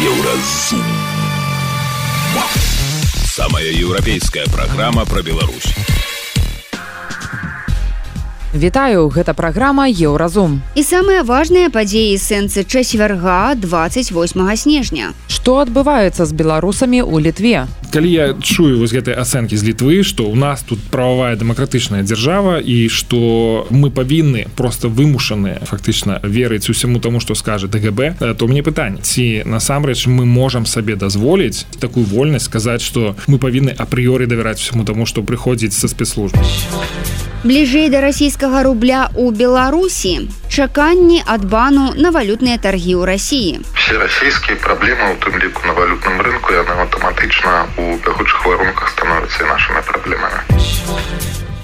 Еўразум. Самая еўрапейская праграма пра Беларусь. Вітаю, гэта праграма Еўразум. І самыя важныя падзеі сэнсы чацвярга 28 снежня. Што адбываецца з беларусамі ў літве? Калі я чую вось гэтай ацэнкі з літвы, што ў нас тут прававая дэмакратычная дзяржава і што мы павінны просто вымушаныя фактычна верыць усяму таму, што скажа ДГБ, то мне пытанне ці насамрэч мы можам сабе дазволіць такую вольнасць сказаць, што мы павінны апрыёры давяраць усяму таму, што прыходзіць са спецслужбы. Бліжэй да расійскага рубля ў Беларусі чаканні ад бану на валютныя таргі ў рассіі. Все расійскія праблемы у тым ліку на валютным рынку яны аўтаматычна у бягучых варунках становяцца нашымі праблемамі.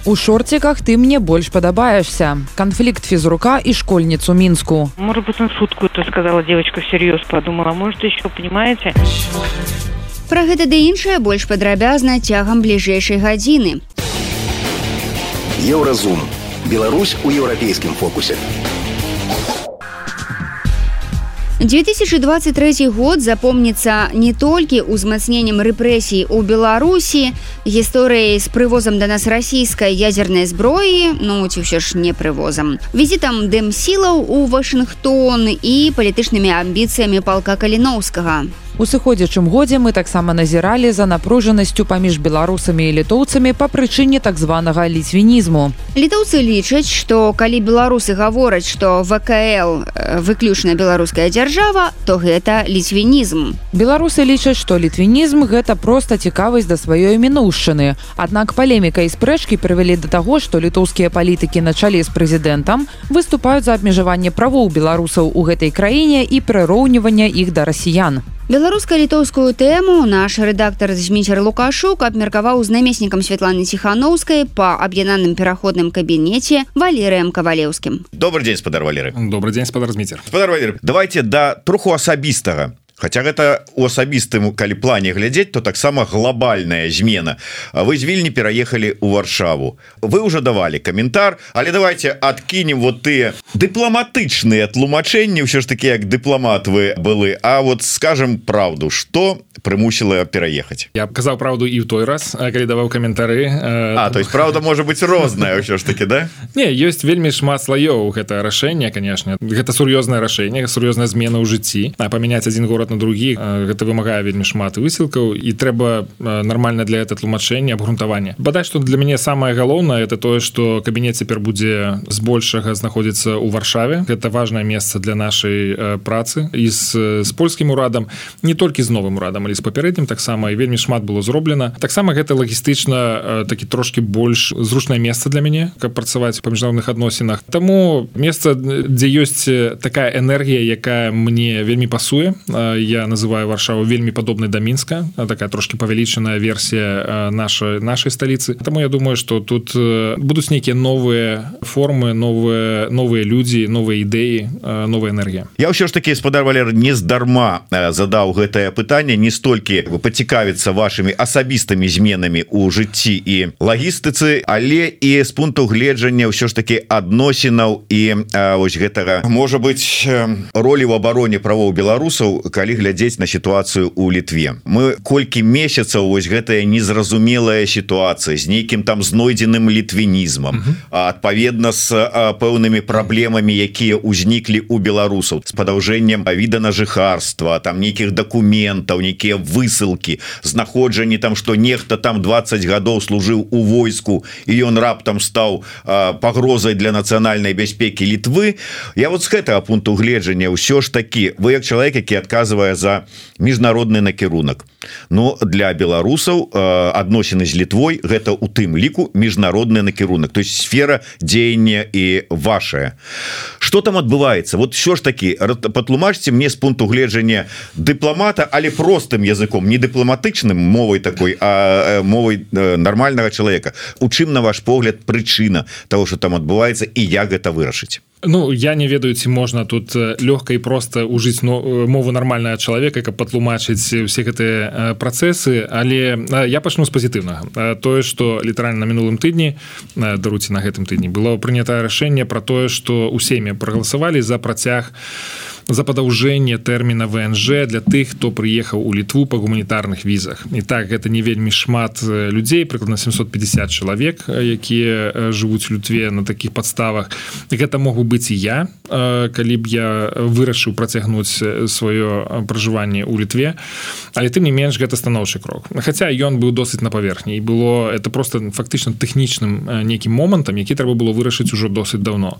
У шорціках ты мне больш падабаешься. Канфлікт фізрука і школьніцу мінску. Может быть, он шутку это сказала девочка всерьез подумала. Может, еще понимаете? Пра гэта ды іншае больш падрабязна цягам бліжэйшай гадзіны. Еўразум. Беларусь у еўрапейскім фокусе. 2023 год запомніцца не толькі ўзмацненнем рэпрэсій у Беларусі, гісторыяй з прывозам да нас расійскай ядзернай зброі, ну ці ўсё ж не прывозам. Візітам дэмсілаў у Вашынгтон і палітычнымі амбіцыямі палка каліноўскага. У сыходзячым годзе мы таксама назіралі за напружанасцю паміж беларусамі і літоўцамі па прычыне так званага ліцвінізму. Літоўцы лічаць, што калі беларусы гавораць, што ВКЛ э, выключна беларуская дзяржава, то гэта ліцвінізм. Беларусы лічаць, што літвінізм гэта проста цікавасць да сваёй мінушчыны. Аднак палеміка і спрэчкі прывялі да таго, што літоўскія палітыкі на чале з прэзідэнтам выступаюць за абмежаванне правоў беларусаў у гэтай краіне і прыроўнівання іх да расіян. Беларуска-літоўскую тэму наш рэдактар зміцер лукашук абмеркаваў з намеснікам Святланы ціханаўскай па аб'яднаным пераходным кабінеце валерыем кавалеўскім. добрый дзень спадар валеры Добрый дзень спадар зміцер. спадар валеры давайте да троху асабістага Хаця гэта у асабістым калі плане глядзець то таксама глобальная змена. А вы з вільні пераехалі ў варшаву. Вы уже давалі каментар але давайте адкінем вот тыя дыпламатычныя тлумачэнні ўсё ж таки як дыпламат вы былы. А вот скажем правду что прымусіла пераехаць? Я казаў праўду і ў той раз калі даваў каментары А то есть правда можа быть розная ўсё ж таки да? Не ёсць вельмі шмат слоёў гэта рашэнне конечно гэта сур'ёзнае рашэнне сур'ёзная змена ў жыцці. А памяняць один город на другі. Гэта вымагае вельмі шмат высілкаў і трэба нармальна для это тлумачэння абгрунтавання бадай што для мяне самае галоўнае это тое што кабінет цяпер будзе збольшага знаходзіцца ў варшаве. Гэта важное месца для нашай працы і з, з польскім урадам не толькі з новым урадам але з папярэднім таксама і вельмі шмат было зроблена. Таксама гэта лагістычна такі трошки больш зручнае месца для мяне каб працаваць па міжнародных адносінах. Таму месца дзе ёсць такая энергія якая мне вельмі пасуе я называю варшаву вельмі падобнай да мінска. Такая трошки павялічаная версія нашай нашай сталіцы. Таму я думаю что тут будуць нейкія новыя формы новыя новыя людзі новыя ідэі новая энергія. Я ўсё ж таки спадар валер нездарма задаў гэтае пытанне. Не столькі пацікавіцца вашими асабістымі зменамі у жыцці і лагістыцы але і з пункту гледжання ўсё ж таки адносінаў і ось гэтага можа быть ролі в абароне правоў беларусаў калі глядзець на сітуацыю у літве. Мы колькі месяцаў вось гэтая незразумелая сітуацыя з нейкім там знойдзеным літвінізмам адпаведна з пэўнымі праблемамі якія ўзніклі у беларусаў з падаўжэннем віда на жыхарства там нейкіх дакументаў нейкія высылкі знаходжанні там что нехта там 20 гадоў служыў у войску і ён раптам стаў пагрозай для нацыянальнай бяспекі літвы. Я вот з гэтага пункту гледжання ўсё ж такі. Вы як чалавек які адказвае за міжнародны накірунак но для беларусаў адносіны з літвой гэта у тым ліку міжнародны накірунак то есть сфера дзеяння і ваша. Что там адбываецца вот все ж таки патлумачьте мне з пункту гледжання дыпламата але простым языком не дыпламатычным мовай такой а мовай нормального человека. У чым на ваш погляд прычына того что там адбываецца і як гэта вырашыць Ну я не ведаю ці можна тут лёгка і просто ужыць но, мову нармальная чалавека каб патлумачыць усе гэтыя працэсы але я пачну з пазітыўнага. Тое что літаральна на мінулым тыдні даруце на гэтым тыдні было прынятае рашэнне про тое что у сем'е прагаласавалі за працяг за падаўжэнне тэрміна внж для тых хто прыехаў у літву па гуманітарных візах. І так гэта не вельмі шмат людзей прыкладна 750 чалавек якія жывуць лютве на таких подставах гэта могу быць і я калі б я вырашыў працягнуць сваё пражыванне ў літве. Але тым не менш гэта станоўчы крок. Хаця ён быў досыць на паверхні. І было это просто фактычна тэхнічным нейкім момантам які трэба было вырашыць ужо досыць даўно.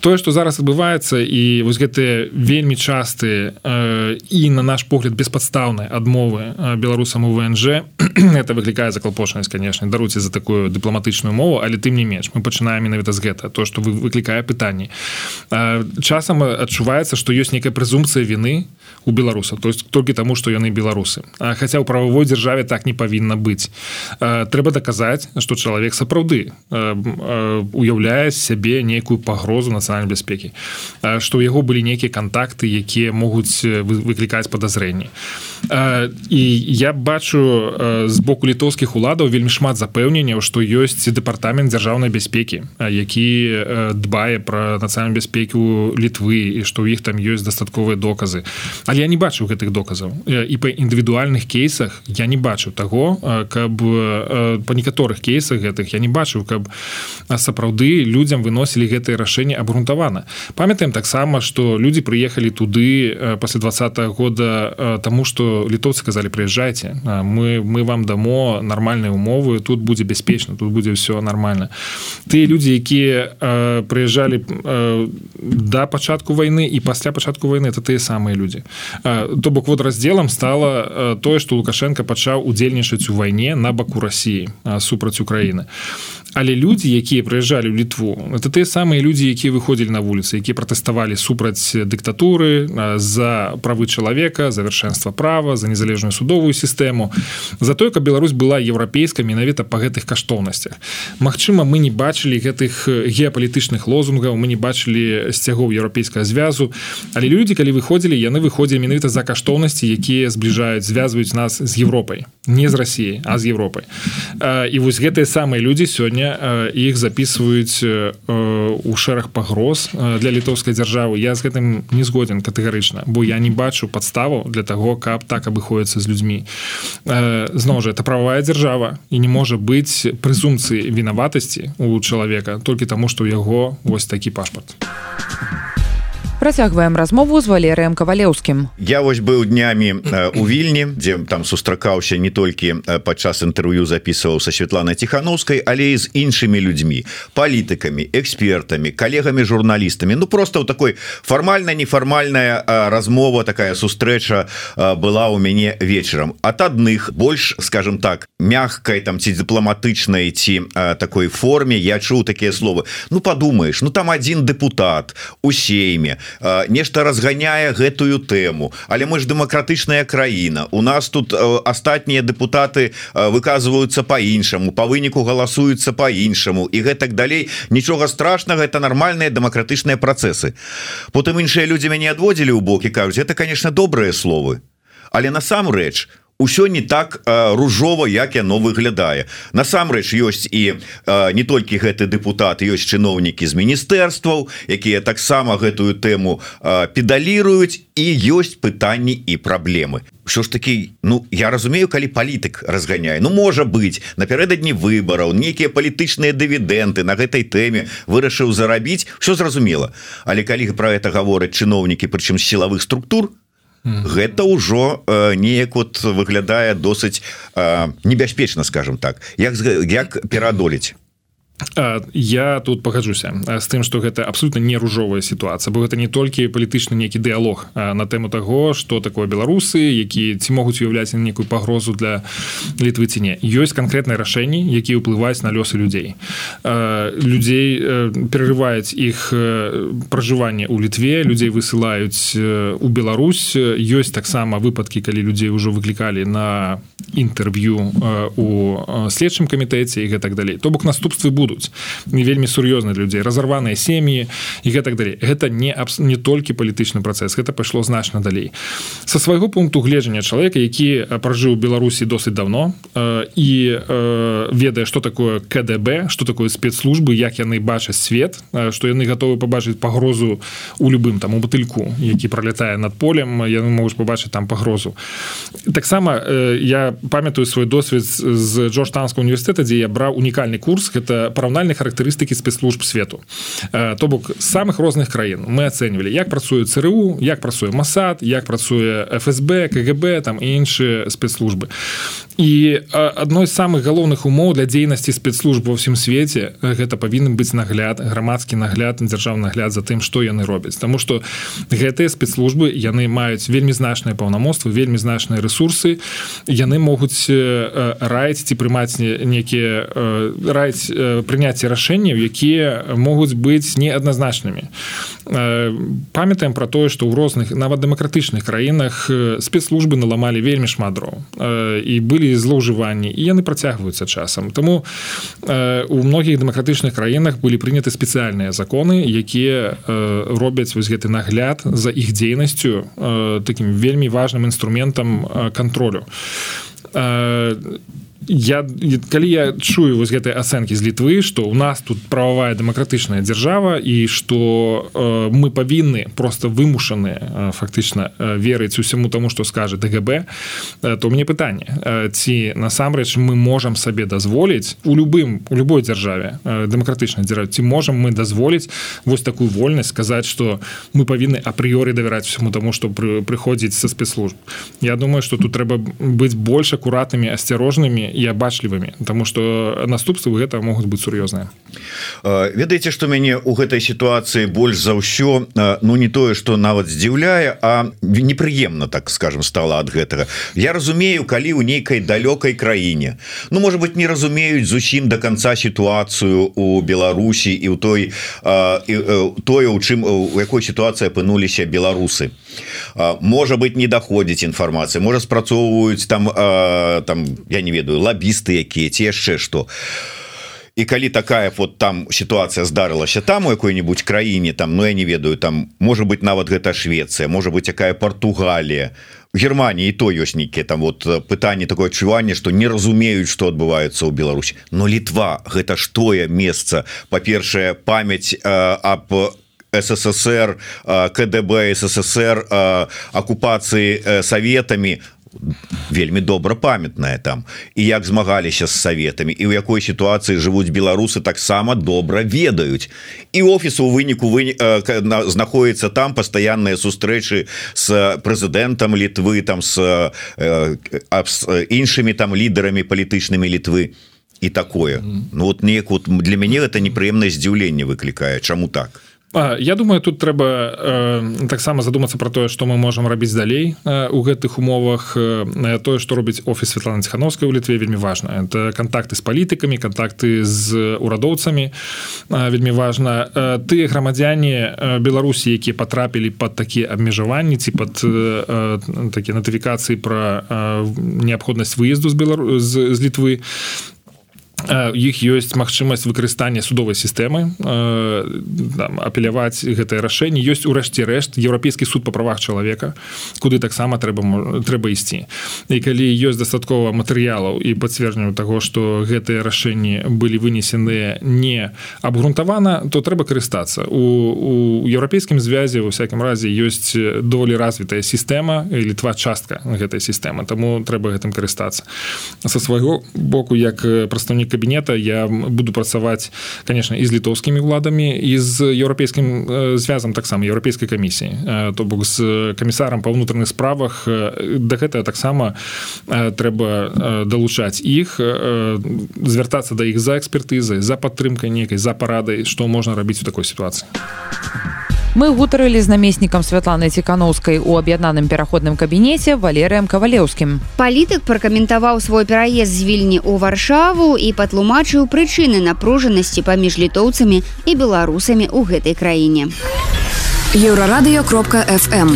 Тое что зараз адбываецца і вось гэтыя вельмі частыя э, і на наш погляд беспадстаўнай адмовы беларусам у внж. Это выклікае заклапошанасць конечно даруце за такую дыпламатычную мову але тым не менш мы пачынаем менавіта з гэта то что вы выклікае пытанні. Часам адчуваецца что ёсць нейкая прэзумпцыя вины у беларусаў то есть толькі таму что яны беларусы. Хаця ў правовой дзяржаве так не павінна быць. Трэба даказаць что чалавек сапраўды уяўляе сябе нейкую пагрозу нацыянальнай бяспекі. Что ў яго былі нейкія контакты якія могуць выклікаць подазрэнні і я бачу з боку літоўскіх уладаў вельмі шмат запэўненняў што ёсць дэпартамент дзяржаўнай бяспекі які дбае про нацыянальную бяспеку літвы і што ў іх там ёсць дастатковыя доказы. Але я не бачу гэтых доказаў. І па індывідуальных кейсах я не бачу таго каб па некаторых кейсах гэтых я не бачыў каб сапраўды людзям выносілі гэтые рашэнне абгрунтавана. Памятаем таксама что людзі прыехалі туды пасля два -го года тому что літоўцы казалі прыязджайце мы мы вам дамо нармальныя умовы тут будзе бяспечна тут будзе все нормально ты людзі якія прыязджалі да пачатку войны і пасля пачатку войны это тыя самыя людзі то бок вот разделам стало тое что лукашенко пачаў удзельнічаць у вайне на баку Росіі супраць Украіны але людзі якія прыязджалі ў літву это тыя самыя людзі якія выходзілі на вуліцы якія пратэставалі супраць дыктатуры за правы чалавека завершэнства права за незалежную судовую сістэму за той каб Беларусь была еўрапейская менавіта па гэтых каштоўнасцях. Магчыма мы не бачылі гэтых геапалітычных лозунгаў мы не бачылі сцягоў еўрапейскага звязу але людзі калі выходзілі яны выходзілі менавіта за каштоўнасці якія збліжаюць звязваюць нас з Европай не з Росіі а з Европай і вось гэтыя самыя людзі сёння іх записываюць у шэраг пагроз для літоўскай дзяржавы. Я з гэтым не згоден катэгарычна бо я не бачу подставу для того каб так абыходіцца з людзьмі. Зноў жа это правая дзяржава і не можа быць прэзумцыі вінаватасці у чалавека толькі таму што ў яго вось такі пашпарт. а працягваем размову з валерыем кавалеўскім. Я вось быў днямі у вільні дзе там сустракаўся не толькі падчас інтэрв'ю записываў са Светланай ціхановскай але і з іншымі людзьмі. Палітыкамі экспертамі калегамі журналістамі. Ну просто ў такой фармальна нефармальная размова такая сустрэча была у мяне вечарам. Ад адных больш скажем так мягкай там ці дыпламатычнай ці такой форме я чуў такія словы. Ну подумаешь Ну там один депутат у сейме нешта разганяе гэтую тэму. Але мы ж дэмакратычная краіна. У нас тут астатнія депутаты выказваюцца по-іншаму по выніку галасуюцца по-іншаму і гэтак далей. Нічога страшнага это нармальныя дэмакратычныя працэсы. Потым іншыя людзі мяне адводзілі ў бокі кажуць это конечно добрыя словы але насамрэч у ўсё не так ружова як яно выглядае. Насамрэч ёсць і не толькі гэты депутат ёсць чыноўнікі з міністэрстваў якія таксама гэтую тэму педаліруюць і ёсць пытанні і праблемы. Що ж такі Ну я разумею калі палітык разганяе. Ну можа быть напярэдадні выбараў нейкія палітычныя дывідэнты на гэтай тэме вырашыў зарабіць все зразумела. Але калі пра это гавораць чыноўнікі прычым сілавых структур то гэта ўжо э, неяк вот выглядае досыць э, небяспечна скажем так. Як як пераадолець я тут пагаджуся з тым что гэта абсолютно не ружовая сітуацыя бо гэта не толькі палітычны нейкі дыалог на тэму того что такое беларусы які ці могуць уяўляць некую пагрозу для літвы ці не. Ёсць канкрэтныя рашэнні якія ўплываюць на лёсы людзей. Людзей перарываюць іх пражыванне ў літве людзей высылаюць у Беларусь. Ёсць таксама выпадкі калі людзей ўжо выклікалі на інтэрв'ю у следчым камітэце і гэтак далей. То бок наступствы будут будуць. Не вельмі сур'ёзны людзей. Разарваныя сем'і і гэтак далей. Гэта не не толькі палітычны працэс гэта пайшло значна далей. Со свайго пункту гледжання чалавека які пражыў беларусі досыць давно і ведае что такое КДБ что такое спецслужбы як яны бачаць свет что яны готовы побачыць пагрозу у любым там у бутыльку які пролетае над полем яны могуць побачыць там пагрозу. Таксама я памятаю свой досвед з джорджтанского універсітэта дзе я браў унікальны курс. Это параўнальнай характарыстыкі спецслужб свету. То бок самых розных краін. Мы ацэньвалі як працуе цру як працуе масад як працуе фсб кгб там і іншыя спецслужбы. І адной з самых галоўных умоў для дзейнасці спецслужб ва ўсім свеце гэта павінен быць нагляд грамадскі нагляд дзяржаўны нагляд за тым што яны робяць. Таму што гэтыя спецслужбы яны маюць вельмі значныя паўнамоцтвы вельмі значныя ресурсы яны могуць раіць ці прымаць некія раіць прыняцце рашэнняў якія могуць быць неадназначнымі. Памятаем про тое што ў розных нават дэмакратычных краінах спецслужбы наламалі вельмі шмат дроў. І былі злоўжыванні і яны працягваюцца часам. Тому э, у многіх дэмакратычных краінах былі прыняты спецыяльныя законы якія э, робяць вось гэты нагляд за іх дзейнасцю э, таким вельмі важным інструментам э, контролю э, я калі я чую вось гэтай ацэнкі з літвы что у нас тут прававая дэмакратычная дзяржава і что э, мы павінны просто вымушаны э, фактычна э, верыць усяму тому что скажет дгб э, то мне пытанне э, ці насамрэч мы можем сабе дазволіць у любым у любой дзяржаве э, дэмакратычнай дзяржаве ці можем мы дазволіць вось такую вольнасць сказаць что мы павінны апрыёры давяраць всему тому что пры, прыходзіць со спецслужб. Я думаю что тут трэба быць больш акуратнымі асцярожнымі і абачлівымі тому что наступствы гэта могуць быць сур'ёзныя ведаеце что мяне у гэтай сітуацыі больш за ўсё ну не тое что нават здзіўляе а непрыемна так скажем стала ад гэтага. Я разумею калі ў нейкай далёкай краіне. Ну может быть не разумеюць зусім до конца сітуацыю у Беларусі і ў той тое у чым у якой сітуацыі апынуліся беларусы. Можа быть не даходзіць інфармацыя можа спрацоўваюць там там я не ведаю лабісты якія ці яшчэ что і калі такая вот там сітуацыя здарылася там у якой-нибудь краіне там но ну, я не ведаю там можа быть нават гэта Швецыя можа быть якая Португалія Германії то ёсць нейкіе там вот пытанне такое адчуванне что не разумеюць что адбываецца ў Беларусь но літва гэта тое месца па-першае памяць э, об СССР КДБ СССР акупацыі саветамі вельмі добра памятная там. І як змагаліся з саветамі і ў якой сітуацыі жывуць беларусы таксама добра ведаюць. І офісу у выніку вы знаходіцца там пастаянныя сустрэчы с прэзідэнтам літвы там с іншымі там лідарамі палітычнымі літвы і такое. Ну вот неяк вот для мяне это непрыемнае здзіўленне выклікае. Чаму так Я думаю тут трэба э, таксама задумацца про тое што мы можемм рабіць далей э, у гэтых умовах. Э, тое што робіць офіс Светлана ціхановскай у літве вельмі важна. Это контакты з палітыкамі контакты з урадоўцамі э, вельмі важна. Э, тыя грамадзяне э, беларусі якія потрапілі под такія абмежаванні ці под э, такія натыфікацыі про э, неабходнасць выезду з белару з, з літвы іх ёсць магчымасць выкарыстання судовай сістэмы апеляваць гэтае рашэнне. Ёсць урэшце рэшт еўрапейскі суд па правах чалавека куды таксама трэба трэба ісці. І калі ёсць дастаткова матэрыялаў і пацверджанню таго што гэтыя рашэнні былі вынесеныя не абгрунтавана то трэба карыстацца. У, у еўрапейскім звязе у всякім разе ёсць даволі развітая сістэма літва частка гэтай сістэмы таму трэба гэтым карыстацца. Са свайго боку як прадстаўнік кабінета я буду працаваць конечно і з літоўскімі уладамі і з еўрапейскім звязам таксама еўрапейскай камісіі то бок з камісарам па ўнутраных справах да гэтага таксама трэба далучаць іх звяртацца да іх за экспертызай за падтрымкай нейкай за парадай што можна рабіць у такой сітуацыі мы гутарылі з намеснікам святланы ціканаўскай у аб'яднаным пераходным кабінеце валерыем кавалеўскім. Палітык пракаментаваў свой пераезд з вільні ў варшаву і патлумачыў прычыны напружанасці паміж літоўцамі і беларусамі ў гэтай краіне. Еўрарадыё кропка fm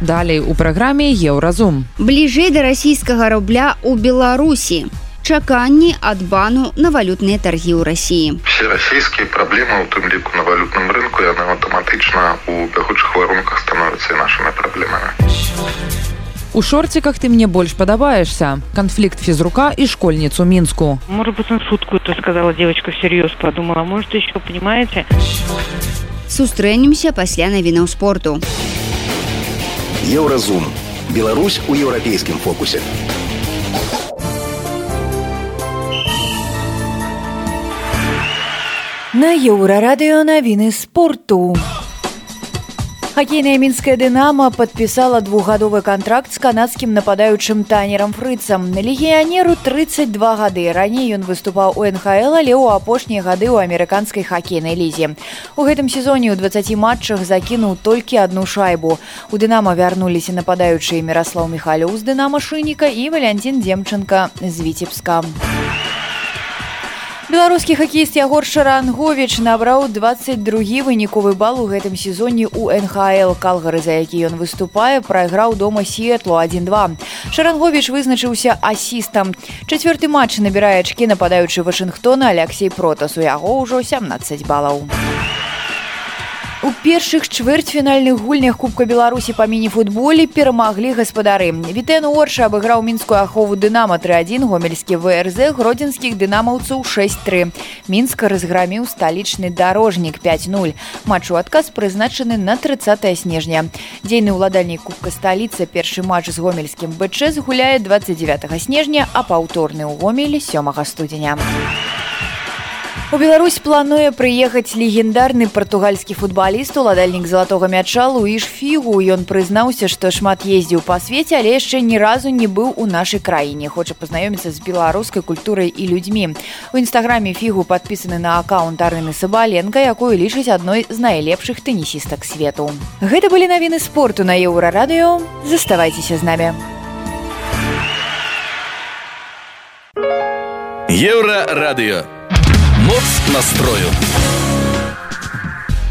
далей у праграме еўразум. Бліжэй да расійскага рубля ў беларусі чаканні ад бану на валютныя таргі ў рассіі все расійскія праблемы у тым ліку на валютным рынку яны аўтаматычна у бягучых варунках становяцца і нашымі праблемамі у шорціках ты мне больш падабаешься канфлікт фізрука і школьніцу мінску может быть он шутку это сказала девочка всерьез подумала может еще понимаете? Сустрэнемся пасля навінаў спорту. Еўразум. Беларусь у еўрапейскім фокусе. На еўрарадыё навіны спорту. Хакейная мінская дынама падпісала двухгадовы кантракт з канадскім нападаючым танерам фрыцам. На легіянеру 32 гады. Раней ён выступаў у НХЛ, але ў апошнія гады ў амерыканскай хакейнай лізе. У гэтым сезоне ў 20 матчах закінуў толькі одну шайбу. У дынама вярнуліся нападаючыя Міраслаў Михалёў з дынама шыніка і Валянцін Демчынка з віцебска. Беларускі хакеіст Ягор Шарангович набраў 22 выніковы бал у гэтым сезоне у НХЛ калгары, за які ён выступае, прайграў дома сетлу 1-2. Шарангович вызначыўся асістам. Чацвёрты матч набірае ачкі нападаючы Вашынгтона Алексей Протас у яго ўжо 17 балаў. У першых чвэрцьфінальных гульнях кубка беларусі па міні-футболе перамаглі гаспадары. Вітэн орша абыграў мінскую ахову дынама 31 гомельскі врз гродзенскіх дынамаўцаў 63 мінска разграміў сталічны дарожнік 50 матч у адказ прызначаны на 30 снежня. Дзейны ўладальнік кубка сталіца першы матч з гомельскім бчс гуляе 29 снежня а паўторны ў гомелі сёмага студзеня. У Беларусь плануе прыехаць легендарны партугальскі футбаліст уладальнік залатога мяча Луіш фігу. Ён прызнаўся што шмат ездзіў па свеце але яшчэ ні разу не быў у нашай краіне. Хоча пазнаёміцца з беларускай культурай і людзьмі. У нстаграме фігу падпісаны на аккаунт арыны сабаленко якую лічыць адной з найлепшых тэнісістак свету. Гэта былі навіны спорту на еўрарадыё. Заставайцеся з намі. Еўрарадыё моц настрою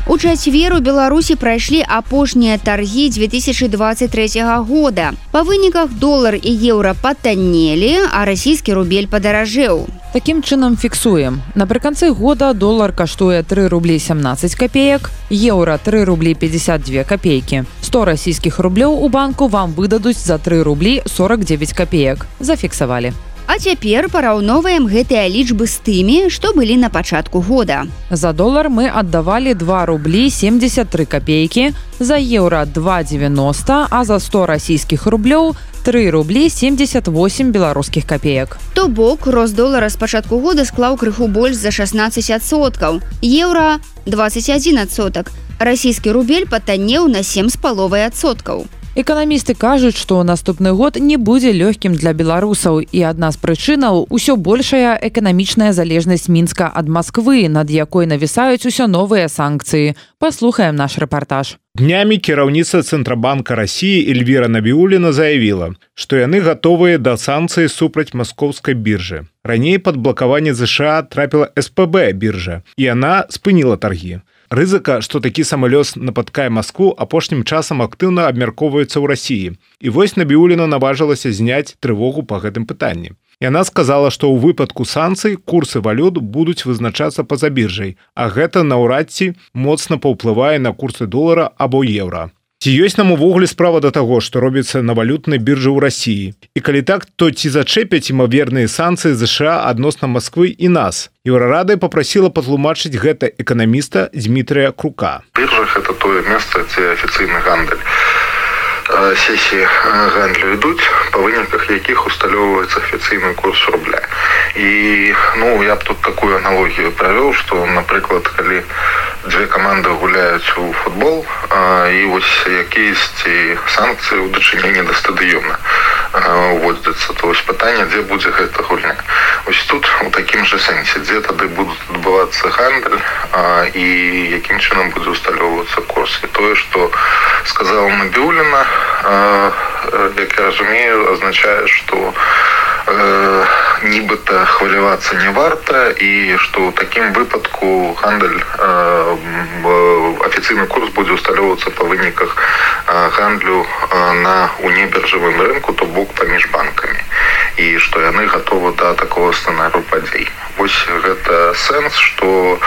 у чацверу беларусі прайшлі апошнія таргі 2023 года па выніках долар і еўра патаннелі а расійскі рубель падаражэў Такім чынам фіксуем. Напрыканцы года долар каштуе 3 рублі 17 копеек, еўра 3 рублі 52 копейкі. 100 расійскіх рублёў у банку вам выдадуць за 3 рублі 49 копеек. Зафіксавалі. А цяпер параўноўваем гэтыя лічбы з тымі, што былі на пачатку года. За долар мы аддавалі 2 рублі 73 копейкі, за еўра 2,90, а за 100 расійскіх рублёў 3 рублі 78 беларускіх копеек. То бок рост долара з пачатку года склаў крыху больш за 16соткаў. Еўра 21 сотак. Расійскі рубель патаннеў на 7 з паловай адсоткаў. Эканамісты кажуць, што наступны год не будзе лёгкім для беларусаў і адна з прычынаў усё большая эканамічная залежнасць мінска ад Масквы, над якой навісаюць усё новыя санкцыі. Паслухаем наш рэпартаж. Днямі кіраўніца цэнтрабанка рассіі Эльвіра Набіуліна заявіла, што яны гатовыя да санкцыі супраць маскоўскай біржы. Раней пад блакаванне ЗША трапіла СПБ біржа і яна спыніла таргі. Рызыка, што такі самалёс нападкае Маскву апошнім часам актыўна абмяркоўваецца ў рассіі. І вось Набіуліна наважылася зняць трывогу па гэтым пытанні. Яна сказала, што ў выпадку санкцый курсы валют будуць вызначацца па-за біржай, а гэта наўрад ці моцна паўплывае на курсы долара або еўра. Ці ёсць нам увогуле справа да таго, што робіцца на валютнай біржы ў рассіі. І калі так, то ці зачэпяць імаверныя санкцыі ЗША адносна Масквы і нас. Еўрарада папрасіла патлумачыць гэта эканаміста Дмітрыя Крука. Біржах это тое месца, дзе афіцыйны гандаль сессии гандлю ідуць па выніках якіх усталёўваецца афіцыйны курс рубля. І ну я б тут такую аналогію правёў што напрыклад калі две каманды гуляюць у футбол і вось якісьці санкцыі ў дачыненні да стадыёна уводзяцца то вось пытанне дзе будзе гэта гульня ось тут у такім жа сэнсе дзе тады будуць адбывацца гандаль і якім чынам будзе усталёўвацца курс. І тое што сказала набіуліна як я разумею означае что э, нібыта хвалявацца не варта і что ў такім выпадку гандаль э, афіцыйны курс будзе усталёўвацца па выніках э, гандлю э, на унебіржавым рынку то бок паміж банкамі і што яны гатовы да такого сцэнару падзей вось гэта сэнс што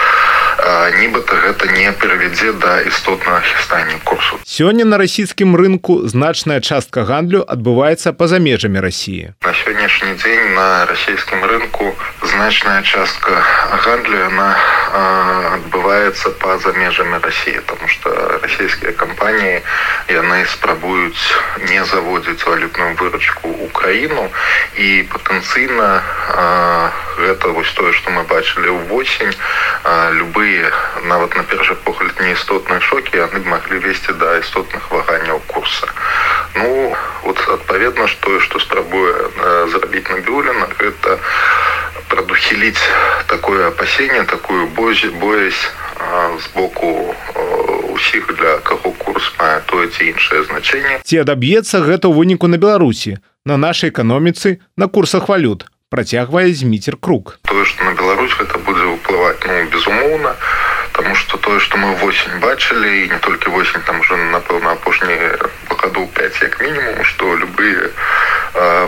нібыта гэта не перавядзе да істотнага хістання курсу сёння на расійскім рынку значная частка гандлю адбываецца па-за межамі рассіі на сённяшні дзень на расійскім рынку значная частка гандлю яна адбываецца па-за межамі рассіі тому что расійскія кампаніі яны спрабуюць не заводзіць валютную выручку украіну і патэнцыйна гэта вось тое што мы бачылі ўвосень любые любые нават на першы погляд неістотныя шокі яны б маглі весці да істотных ваганняў курса. Ну вот адпаведна ж тое што спрабуе зрабіць набіўлена гэта прадухіліць такое апасенне такую бозі боязь з боку усіх для каго курс мае тое ці іншае значэнне ці адаб'ецца гэта ў выніку на беларусі на нашай эканоміцы на курсах валют працягвае зміцер круг. Тое што на Беларусь гэта будзе ўплываць ну безумоўна тому что тое што мы восень бачылі і не толькі восень там уже напэўна апошні году 5 як мінімум што любые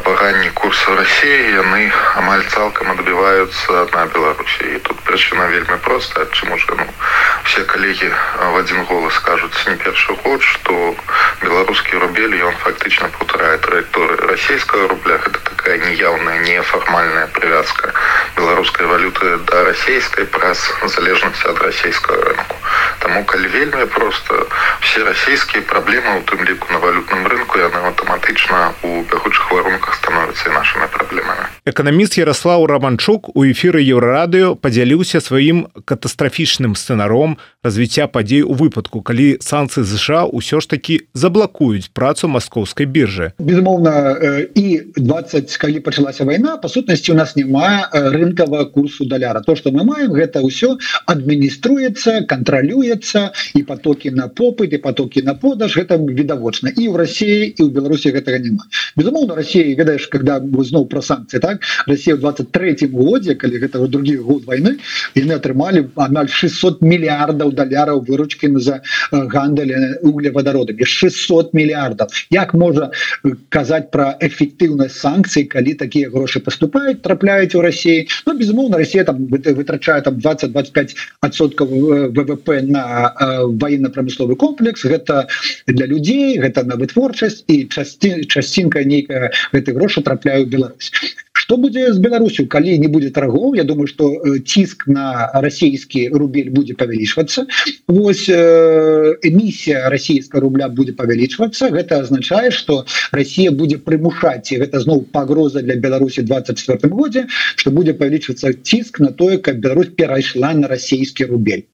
ваганні курса Росіі яны амаль цалкам адбіваюцца на Беларусі. І тут прычына вельмі проста чаму ж ну, все калегі в один голас скажуць не першы год што беларускі рубель ён фактычна паўтарае траекторыі расійскага рубля. Гэта такая неяўная нефармальная прывязка беларускай валюты да расійскай праз залежнасці ад расійскага рынку Таму калі вельмі просто. Все расійскія праблемы у тым ліку на валютным рынку яны аўтаматычна у бягучых варунках становяцца і нашими праблемамі эканаміст Ярослаў раманчук у эфіры еўрарадыё падзяліўся сваім катастрафічным сцэнаром развіцця падзей у выпадку калі санкцыі ЗША ўсё ж такі заблакуюць працу маскоўскай біржы безумоўна і 20 калі пачалася вайна па сутнасці у нас няма рынкавага курсу даляра. То что мы маем гэта ўсё адмініструецца кантралюецца і потокі на попыт і потокі на продаж гэта відавочна. І ў Росіі і ў Беларусі гэтага няма. Безумоўна Росіі ведаеш когда зноў про санкцыі так? Росія 23 годзе калі гэта другі год войны яны атрымалі амаль 600 мільярдаў даляраў выручкі за гандаль углеводородамі 600 мільярдаў як можа казаць про эфектыўнасць санкцый калі такія грошы поступаюць трапляюць у Росіі ну, безумоўна Росія там вытрачае там 20-25 адсоткаў ВВП на военно-прамысловы комплекс. Гэта для людзей гэта на вытворчасць і часці часцінка нейкая гэты грошы трапляю Беларусь что будзе з Беларусю калі не будет торгов Я думаю что ціск на расійскі рубель будзе павялічвацца Вось эмісія расійска рубля будзе павялічвацца гэта означае что Россия будзе прымушаць і гэта зноў пагроза для Беларусі 24 годзе что будзе павялічвацца ціск на тое как Беларусь перайшла на расійскі рубель.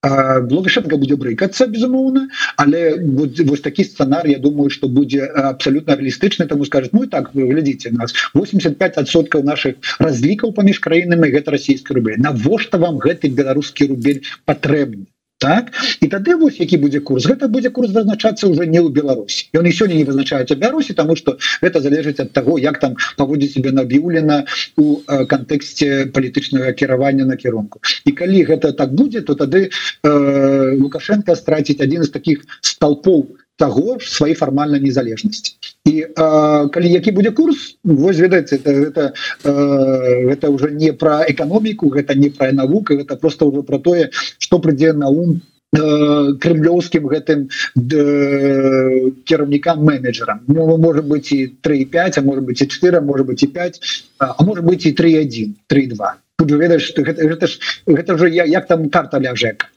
Лукашенко будзе брыкацца безумоўна але вот, вось такі сцэнар Я думаю что будзе абсолютно реалістычны тому скажет Ну так вы глядзіце нас 85соткаў наших разлікаў паміж краінамі гэта расійскі рубель навошта вам гэты беларускі рубель патрэбны? Так? І тады вось які будзе курс. Гэта будзе курс вызначацца уже не ў Беларусі. Ён і сёння не вызначаецца Беларусі тому что гэта залежыць ад таго як там паводзіць себе набіўлена у кантэксце палітычнага кіравання накірунку і калі гэта так будзе то тады э, лукашенко страціць один з таких столпов того ж сваей фармальнай незалежнасці і э, калі які будзе курс вось ведаеце это это, э, это уже не про эканоміку гэта не про навука это просто уже про тое что прыйдзе на ум крымлёўскім гэтым кіраўнікам менеджерам ну, может быть і 35 а может быть і 4 может быть і 5 а может быть і 31 32 тут ведаеш гэта, гэта ж гэта уже як там карта ляжека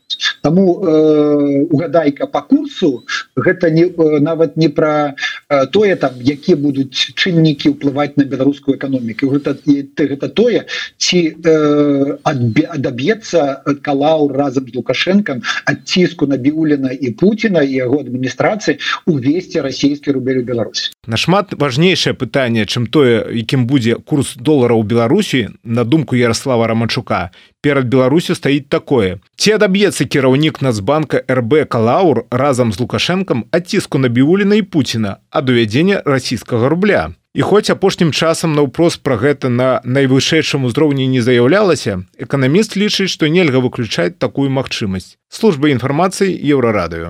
Таму э, угадайка по курсу гэта не э, нават не про э, тое там якія будуць чыннікі ўплываць на беларускую эканоміку. Гэта, гэта тое ці э, адаб'ецца калаў разам з лукашэнкам ад ціску на біуліна і Пуціна і яго адміністрацыі увесці расійскі рубель у Беларусь нашмат важнейшае пытанне чым тое якім будзе курс долара ў Беларусі на думку Ярослава рамачука перад Беларусю стаіць такое. Ці адаб'ецца кіраўнік нацбанка РБ калаур разам з лукашэнкам адціску на біуліна і Пуціна ад увядзення расійскага рубля. І хоць апошнім часам наўпрост пра гэта на найвышэйшым узроўні не заяўлялася эканаміст лічыць што нельга выключаць такую магчымасць. Служба інфармацыі еўрарадыё.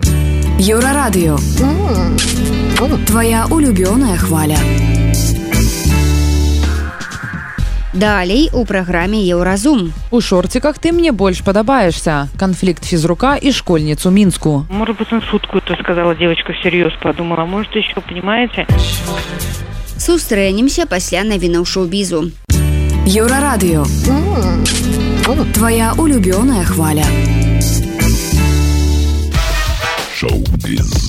Еўрарадыё. Твоя улюбёная хваля Далей у праграме еўразум. У шорціках ты мне больш падабаешься. Канфлікт фізрука і школьніцу мінску. Может быть, он шутку это сказала девочка всерьез подумала. Может, еще, понимаете? Сустрэнемся пасля навінаў шоу-бізу. Еўрарадыё. Твая улюбёная хваля. Шоу-біз.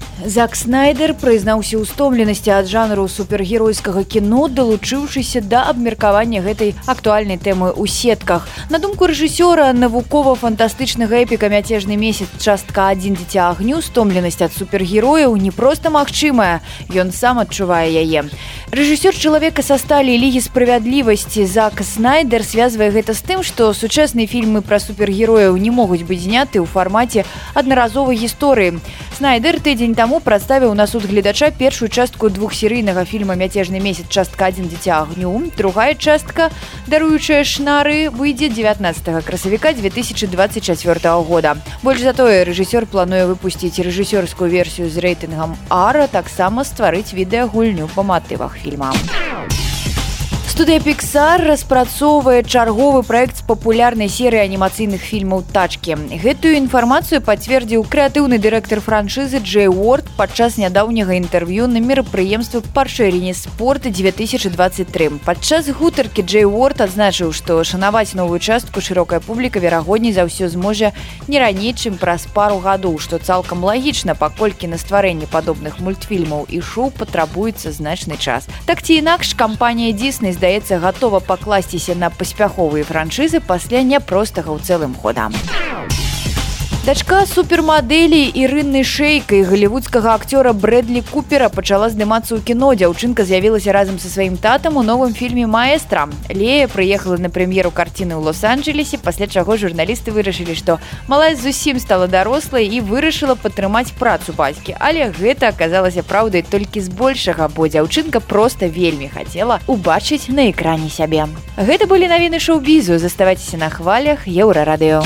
Зак Снайдер прызнаўся ў стомленасці ад жанру супергеройскага кіно, далучыўшыся да абмеркавання гэтай актуальнай тэмы ў сетках. На думку рэжысёра навукова-фантастычнага эпіка мяцежны месяц частка адзін дзіця агню стомленасць ад супергерояў не проста магчымая. Ён сам адчувае яе. Рэжысёр чалавека са сталі лігі справядлівасці Зак Снайдер связвае гэта з тым, што сучасныя фільмы пра супергерояў не могуць быць зняты ў фармаце аднаразовай гісторыі. Снайдер тыдзень таму прадставіў на суд гледача першую частку двухсерыйнага фільма мяцежны месяц частка адзін дзіця агню. Другая частка, даруючая шнары выйдзе 19 красавіка 2024 года. Больш затое рэжысёр плануе выпусціць рэжысёрскую версію з рэйтынгам Ара, таксама стварыць відэагульню па матывах фільма. Студыя Піксар распрацоўвае чарговы праект з папулярнай серыі анімацыйных фільмаў тачкі. Гэтую інфармацыю пацвердзіў крэатыўны дырэктар франшызы Джей Уорд падчас нядаўняга інтэрв'ю на мерапрыемстве паршэріне спорта 2023. Падчас гутаркі Джей Уорд адзначыў, што шанаваць новую частку шырокая публіка верагодней за ўсё зможа не раней, чым праз пару гадоў, што цалкам лагічна, паколькі на стварэнне падобных мультфільмаў і шоу патрабуецца значны час. Так ці інакш кампанія Дисней здаецца гатова пакласціся на паспяховыя франшызы пасля няпростага ў цэлым хода. Дачка супермадэлі Ірынны шэйкай галівудскага акцёра Брэдлі Купера пачала здымацца ў кіно. Дзяўчынка з'явілася разам са сваім татам у новым фільме маэстра. Лея прыехала на прэм'еру карціны ў лос-анджелесе, пасля чаго журналісты вырашылі, што малая зусім стала дарослай і вырашыла падтрымаць працу бацькі. Але гэта аказалася праўдай толькі збольшага, бо дзяўчынка проста вельмі хацела убачыць на экране сябе. Гэта былі навіны шоу-бізу, заставайцеся на хвалях еўрарадыё.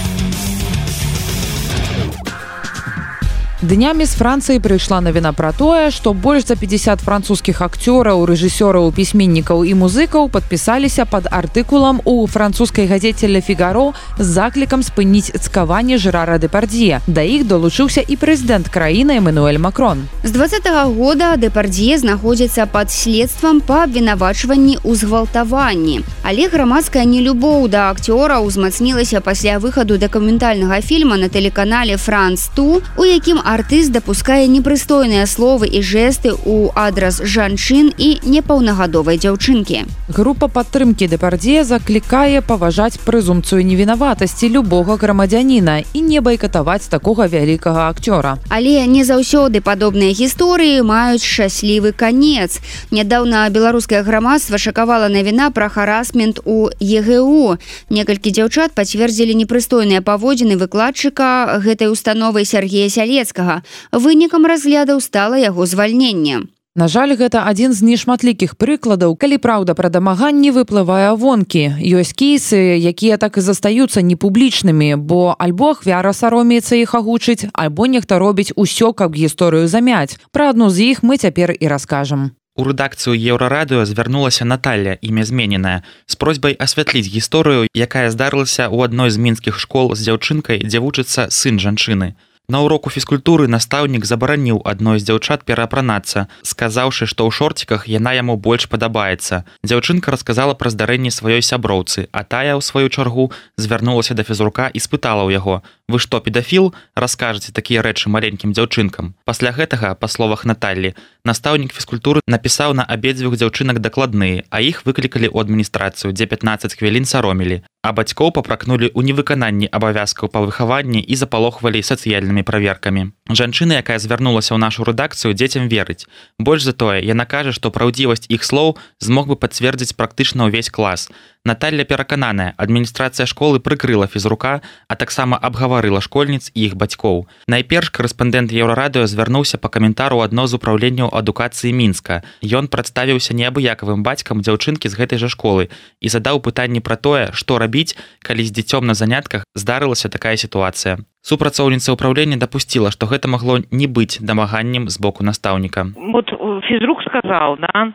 Днямі з Францыі прыйшла навіна пра тое, што больш за 50 французскіх акцёраў, рэжысёраў, пісьменнікаў і музыкаў падпісаліся пад артыкулам у французскай газеце Ле Фігаро з заклікам спыніць цкаванне жырара дэпардзе. Да іх долучыўся і прэзідэнт краіны Эмануэль Макрон. З два -го года дэпардзе знаходзіцца пад следствам па абвінавачванні ў згвалтаванні. Але грамадская нелюбоў да акцёра ўзмацнілася пасля выхаду дакументальнага фільма на тэлеканале Франц ту, у якім артыст дапускае непрыстойныя словы і жэсты ў адрас жанчын і непаўнагадовай дзяўчынкі. Група падтрымкі дэпардзе заклікае паважаць прэзумцыю невінаватасці любога грамадзяніна і не байкатаваць такога вялікага акцёра. Але не заўсёды падобныя гісторыі маюць шчаслівы канец. Нядаўна беларускае грамадства шакавала навіна пра харасмент у ЕГУ. Некалькі дзяўчат пацвердзілі непрыстойныя паводзіны выкладчыка гэтай установы Сергея Сялецка Зеленскага. Вынікам разглядаў стала яго звальнення. На жаль, гэта адзін з нешматлікіх прыкладаў, калі праўда пра дамаганні выплывае вонкі. Ёсць кейсы, якія так і застаюцца непублічнымі, бо альбо ахвяра саромеецца іх агучыць, альбо нехта робіць усё, каб гісторыю замяць. Пра адну з іх мы цяпер і раскажам. У рэдакцыю еўрарадыё звярнулася Наталля імя змененае з просьбай асвятліць гісторыю, якая здарылася ў адной з мінскіх школ з дзяўчынкай, дзе вучыцца сын жанчыны. На уроку фізкультуры настаўнік забараніў адной з дзяўчат пераапранацца, сказаўшы, што ў шорціках яна яму больш падабаецца. Дзяўчынка расказала пра здарэнне сваёй сяброўцы, а тая ў сваю чаргу звярнулася да фізрука і спытала ў яго: вы што педафіл раскажаце такія рэчы маленькім дзяўчынкам. Пасля гэтага па словах Наталлі настаўнік фізкультуры напісаў на абедзвюх дзяўчынак дакладныя, а іх выклікалі ў адміністрацыю, дзе 15 хвілін саромілі. А бацькоў папракнулі ў невыкананні абавязкаў па выхаванні і запалохвалі сацыяльнымі праверкамі. Жанчына, якая звярнулася ў нашу рэдакцыю дзецям верыць. Больш за тое, яна кажа, што праўдзівасць іх слоў змог бы пацвердзіць практычна ўвесь клас. Наталья перакананая. Адміністрацыя школы прыкрыла фізрука а таксама абгаварыла школьніц і іх бацькоў. Найперш корэспандэнт еўрарадыо звярнуўся па каментару адно з управленняў адукацыі мінска. Ён прадставіўся неабыякавым бацькам дзяўчынкі з гэтай жа школы і задаў пытанні пра тое што рабіць калі з дзіцём на занятках здарылася такая сітуацыя. Супрацоўніца ўправлення дапусціла што гэта магло не быць дамаганнем з боку настаўніка. Вот физрук сказал да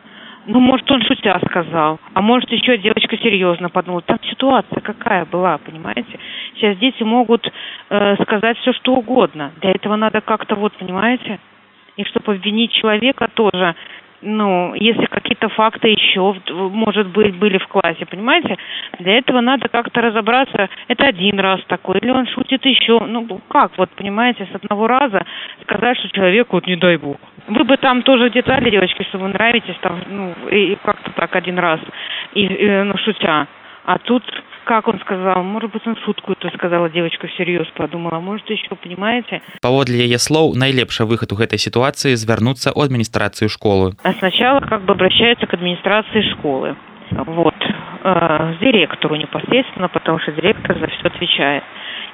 Ну, может, он шутя сказал, а может, еще девочка серьезно подумала. Там ситуация какая была, понимаете? Сейчас дети могут э, сказать все, что угодно. Для этого надо как-то, вот, понимаете? И чтобы обвинить человека тоже, ну, если какие-то факты еще, может быть, были в классе, понимаете? Для этого надо как-то разобраться, это один раз такой, или он шутит еще. Ну, как, вот, понимаете, с одного раза сказать, что человеку, вот, не дай бог. Вы бы там тоже детали, девочки, что вы нравитесь, там, ну, и как-то так один раз, и, и ну, шутя. А тут, как он сказал, может быть, он шутку это сказала девочка всерьез подумала, может, еще, понимаете? Паводле яе слоў, найлепшы выхад у гэтай ситуации звярнуцца ў администрацию школы. А сначала как бы обращаются к администрации школы. Вот. Э, директору непосредственно, потому что директор за все отвечает.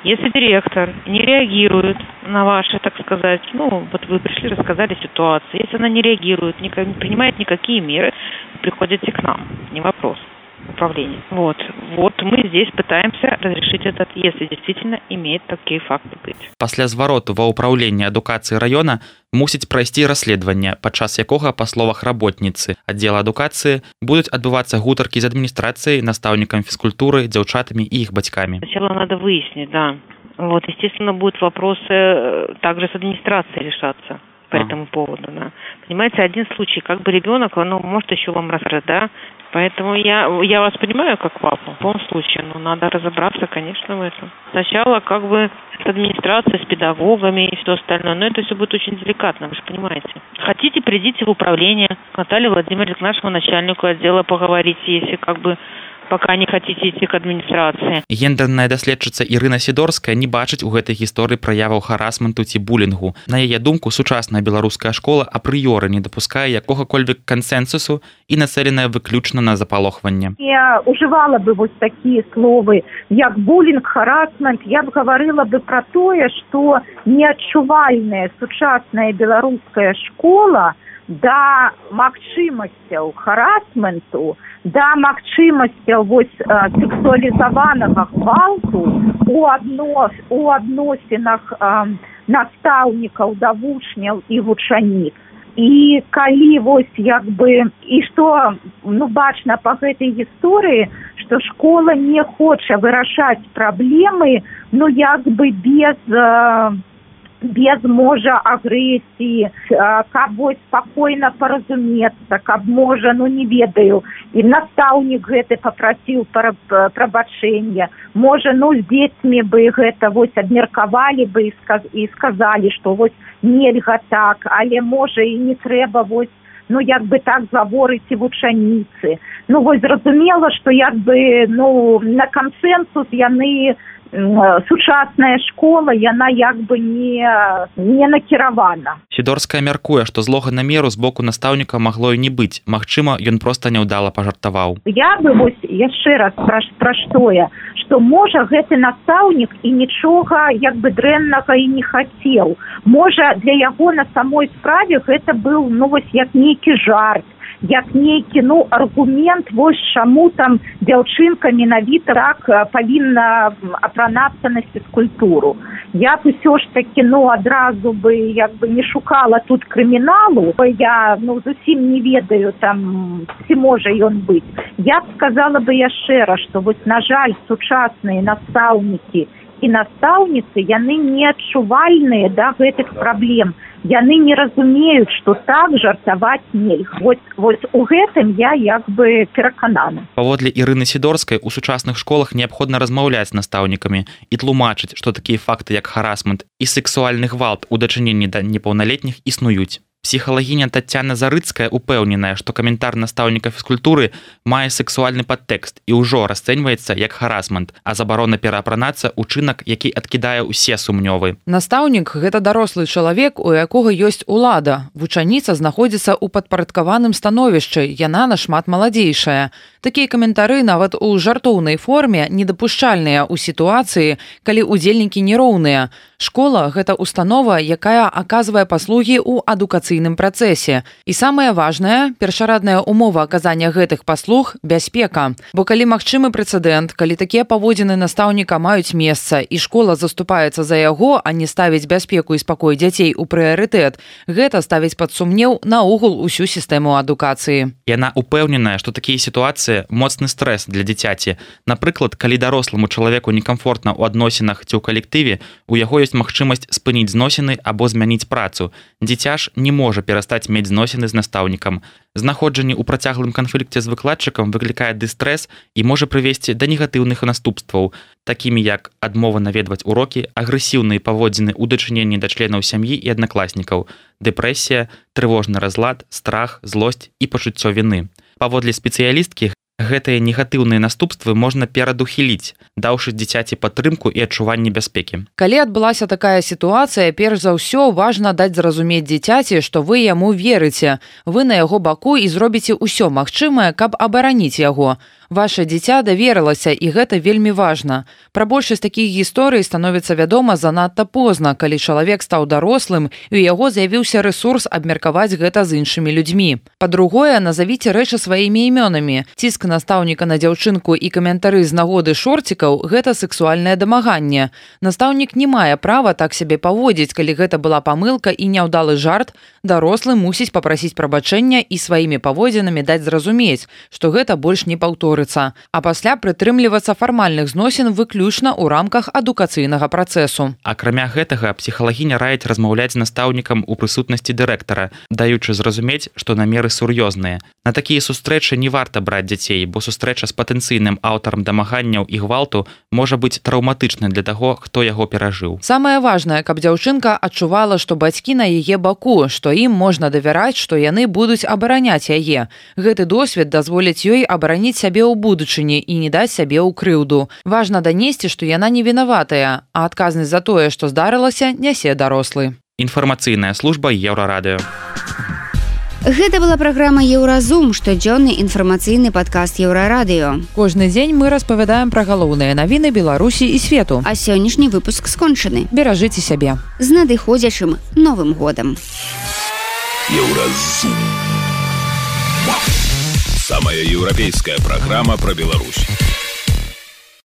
Если директор не реагирует на ваши, так сказать, ну, вот вы пришли, рассказали ситуацию, если она не реагирует, не принимает никакие меры, приходите к нам, не вопрос управления. Вот. Вот мы здесь пытаемся разрешить этот, если действительно имеет такие факты быть. Пасля звароту ва ўправленні адукацыі раёна мусіць прайсці расследаванне, падчас якога па словах работніцы аддзела адукацыі будуць адбывацца гутаркі з адміністрацыяй, настаўнікам фізкультуры, дзяўчатамі і іх бацькамі. Сначала надо выяснить, да. Вот, естественно, будут вопросы э, также с администрацией решаться по а. этому поводу, да. Понимаете, один случай, как бы ребенок, ну, может еще вам рассказать, да, Поэтому я, я вас понимаю как папу, в любом случае, но надо разобраться, конечно, в этом. Сначала как бы с администрацией, с педагогами и все остальное, но это все будет очень деликатно, вы же понимаете. Хотите, придите в управление Наталья Владимировна, к нашему начальнику отдела поговорите, если как бы пока не хотите идти к адміністрацыі гендерная даследчыца Ірына сідорская не бачыць у гэтай гісторыі праяваў харасменту ці булінгу. На яе думку сучасная беларуская школа апрыёры не дапускае якога-кольвек кансенсусу і нацэленая выключна на запалохванне. Я ужывала бы вось такія словы як булінг харасмент. Я б гаварыла бы пра тое што неадчувальная сучасная беларуская школа да магчымасцяў харасменту да магчымасцяў вось сексуалізаванага гвалту у адно у адносінах настаўнікаў да вучняў і вучаніц і калі вось як бы і што ну бачна па гэтай гісторыі што школа не хоча вырашаць праблемы ну як бы без э, без можа агрэсіі каб вось спакойна паразумецца каб можа ну не ведаю. І настаўнік гэты попраціў прабачэння. Можа ну з дзецьмі бы гэта вось абмеркавалі бы і сказ і сказалі што вось нельга так. Але можа і не трэба вось ну як бы так заворыць і вучаніцы. Ну вось зразумела што як бы ну на кансенсус яны сучасная школа яна як бы не не накіравана сідорская мяркуе што злога намеру з боку настаўніка магло і не быць. Мачыма ён проста няўдала пажартаваў. Я бы вось яшчэ раз пра пра штое што можа гэты настаўнік і нічога як бы дрэннага і не хацеў. Можа для яго на самой справе гэта быў ну вось як нейкі жарт як нейкі ну аргумент вось чаму там дзяўчынка менавіта рак павінна апранацца на фізкультуру. Я б усё ж таки ну адразу бы як бы не шукала тут крыміналу я ну зусім не ведаю там ці можа ён быць. Я б сказала бы яшчэ раз што вось на жаль сучасныя настаўнікі і настаўніцы яны не адчувальныя да гэтых праблем яны не разумеюць што так жартаваць нельга вось вось у гэтым я як бы пераканана. Паводле ірыны сідорскай у сучасных школах неабходна размаўляць настаўнікамі і тлумачыць што такія факты як харасмент і сексуальны гвалт у дачыненні да непаўналетніх існуюць псіхалагіня татяна зарыцкая упэўненая што каментар настаўніка фізкультуры мае сексуальны падтэкст і ўжо расцэньваецца як харасмент а забарона пераапранацца учынак які адкідае ўсе сумнёвы. Настаўнік гэта дарослы чалавек у якога ёсць улада. Вучаніца знаходзіцца ў падпарадкаваным становішчы. Яна нашмат маладзейшая Такія каментары нават у жартоўнай форме недапушчальныя ў сітуацыі, калі ўдзельнікі нероўныя. Школа гэта установа, якая аказвае паслугі ў адукацыйным працэсе. І самае важнае, першарадная умова аказання гэтых паслуг бяспека. Бо калі магчымы прэцэдэнт, калі такія паводзіны настаўніка маюць месца і школа заступаецца за яго, а не ставіць бяспеку і спакой дзяцей у прыярытэт, гэта ставіць пад сумнеў наогул усю сістэму адукацыі. Яна упэўненая, што такія сітуацыі моцны стрэс для дзіцяці. Напрыклад, калі даросламу чалавеку некамфортна ў адносінах ці ў калектыве, у яго ёсць магчымасць спыніць зносіны або змяніць працу. Дзіця ж не можа перастаць мець зносіны з настаўнікам. Знаходжанне ў працяглым канфлікце з выкладчыкам выклікае дыстрэс і можа прывесці да негатыўных наступстваў, такімі як адмова наведваць урокі, агрэсіўныя паводзіны ў дачыненні да членаў сям'і і аднакласнікаў, дэпрэсія, трывожны разлад, страх, злосць і пачуццё віны. Паводле спецыялісткі гэтыя негатыўныя наступствы можна перадухіліць даўшы дзіцяці падтрымку і адчуванне бяспекі. Калі адбылася такая сітуацыя перш за ўсё важна даць зразумець дзіцяці што вы яму верыце. Вы на яго баку і зробіце ўсё магчымае каб абараніць яго Ваше дзіця даверылася і гэта вельмі важна. Пра большасць такіх гісторый становіцца вядома занадта позна, калі чалавек стаў дарослым і у яго з'явіўся рэсурс абмеркаваць гэта з іншымі людзьмі. Па-другое, назавіце рэчы сваімі імёнамі. Ціск настаўніка на дзяўчынку і каментары з нагоды шорцікаў гэта сексуальнае дамаганне. Настаўнік не мае права так сябе паводзіць, калі гэта была памылка і няўдалы жарт, дарослы мусіць папрасіць прабачэння і сваімі паводзінамі даць зразумець, што гэта больш не паўторы ускорыцца, а пасля прытрымлівацца фармальных зносін выключна ў рамках адукацыйнага працэсу. Акрамя гэтага псіхалагіня раіць размаўляць настаўнікам у прысутнасці дырэктара, даючы зразумець, што намеры сур'ёзныя. На такія сустрэчы не варта браць дзяцей, бо сустрэча з патэнцыйным аўтарам дамаганняў і гвалту можа быць траўматычна для таго, хто яго перажыў. Самае важнае, каб дзяўчынка адчувала, што бацькі на яе баку, што ім можна давяраць, што яны будуць абараняць яе. Гэты досвед дазволіць ёй абараніць сябе ў будучыні і не даць сябе ў крыўду. Важна данесці, што яна не вінаватая, а адказнасць за тое, што здарылася, нясе дарослы. Інфармацыйная служба еўрарадыё. Гэта была праграма Еўразум, штодзённы інфармацыйны падкаст еўрарадыё. Кожны дзень мы распавядаем пра галоўныя навіны Беларусі і свету. А сённяшні выпуск скончаны. Беражыце сябе. З надыходзячым новым годам. Еўразум. Самая еўрапейская праграма пра Беларусь.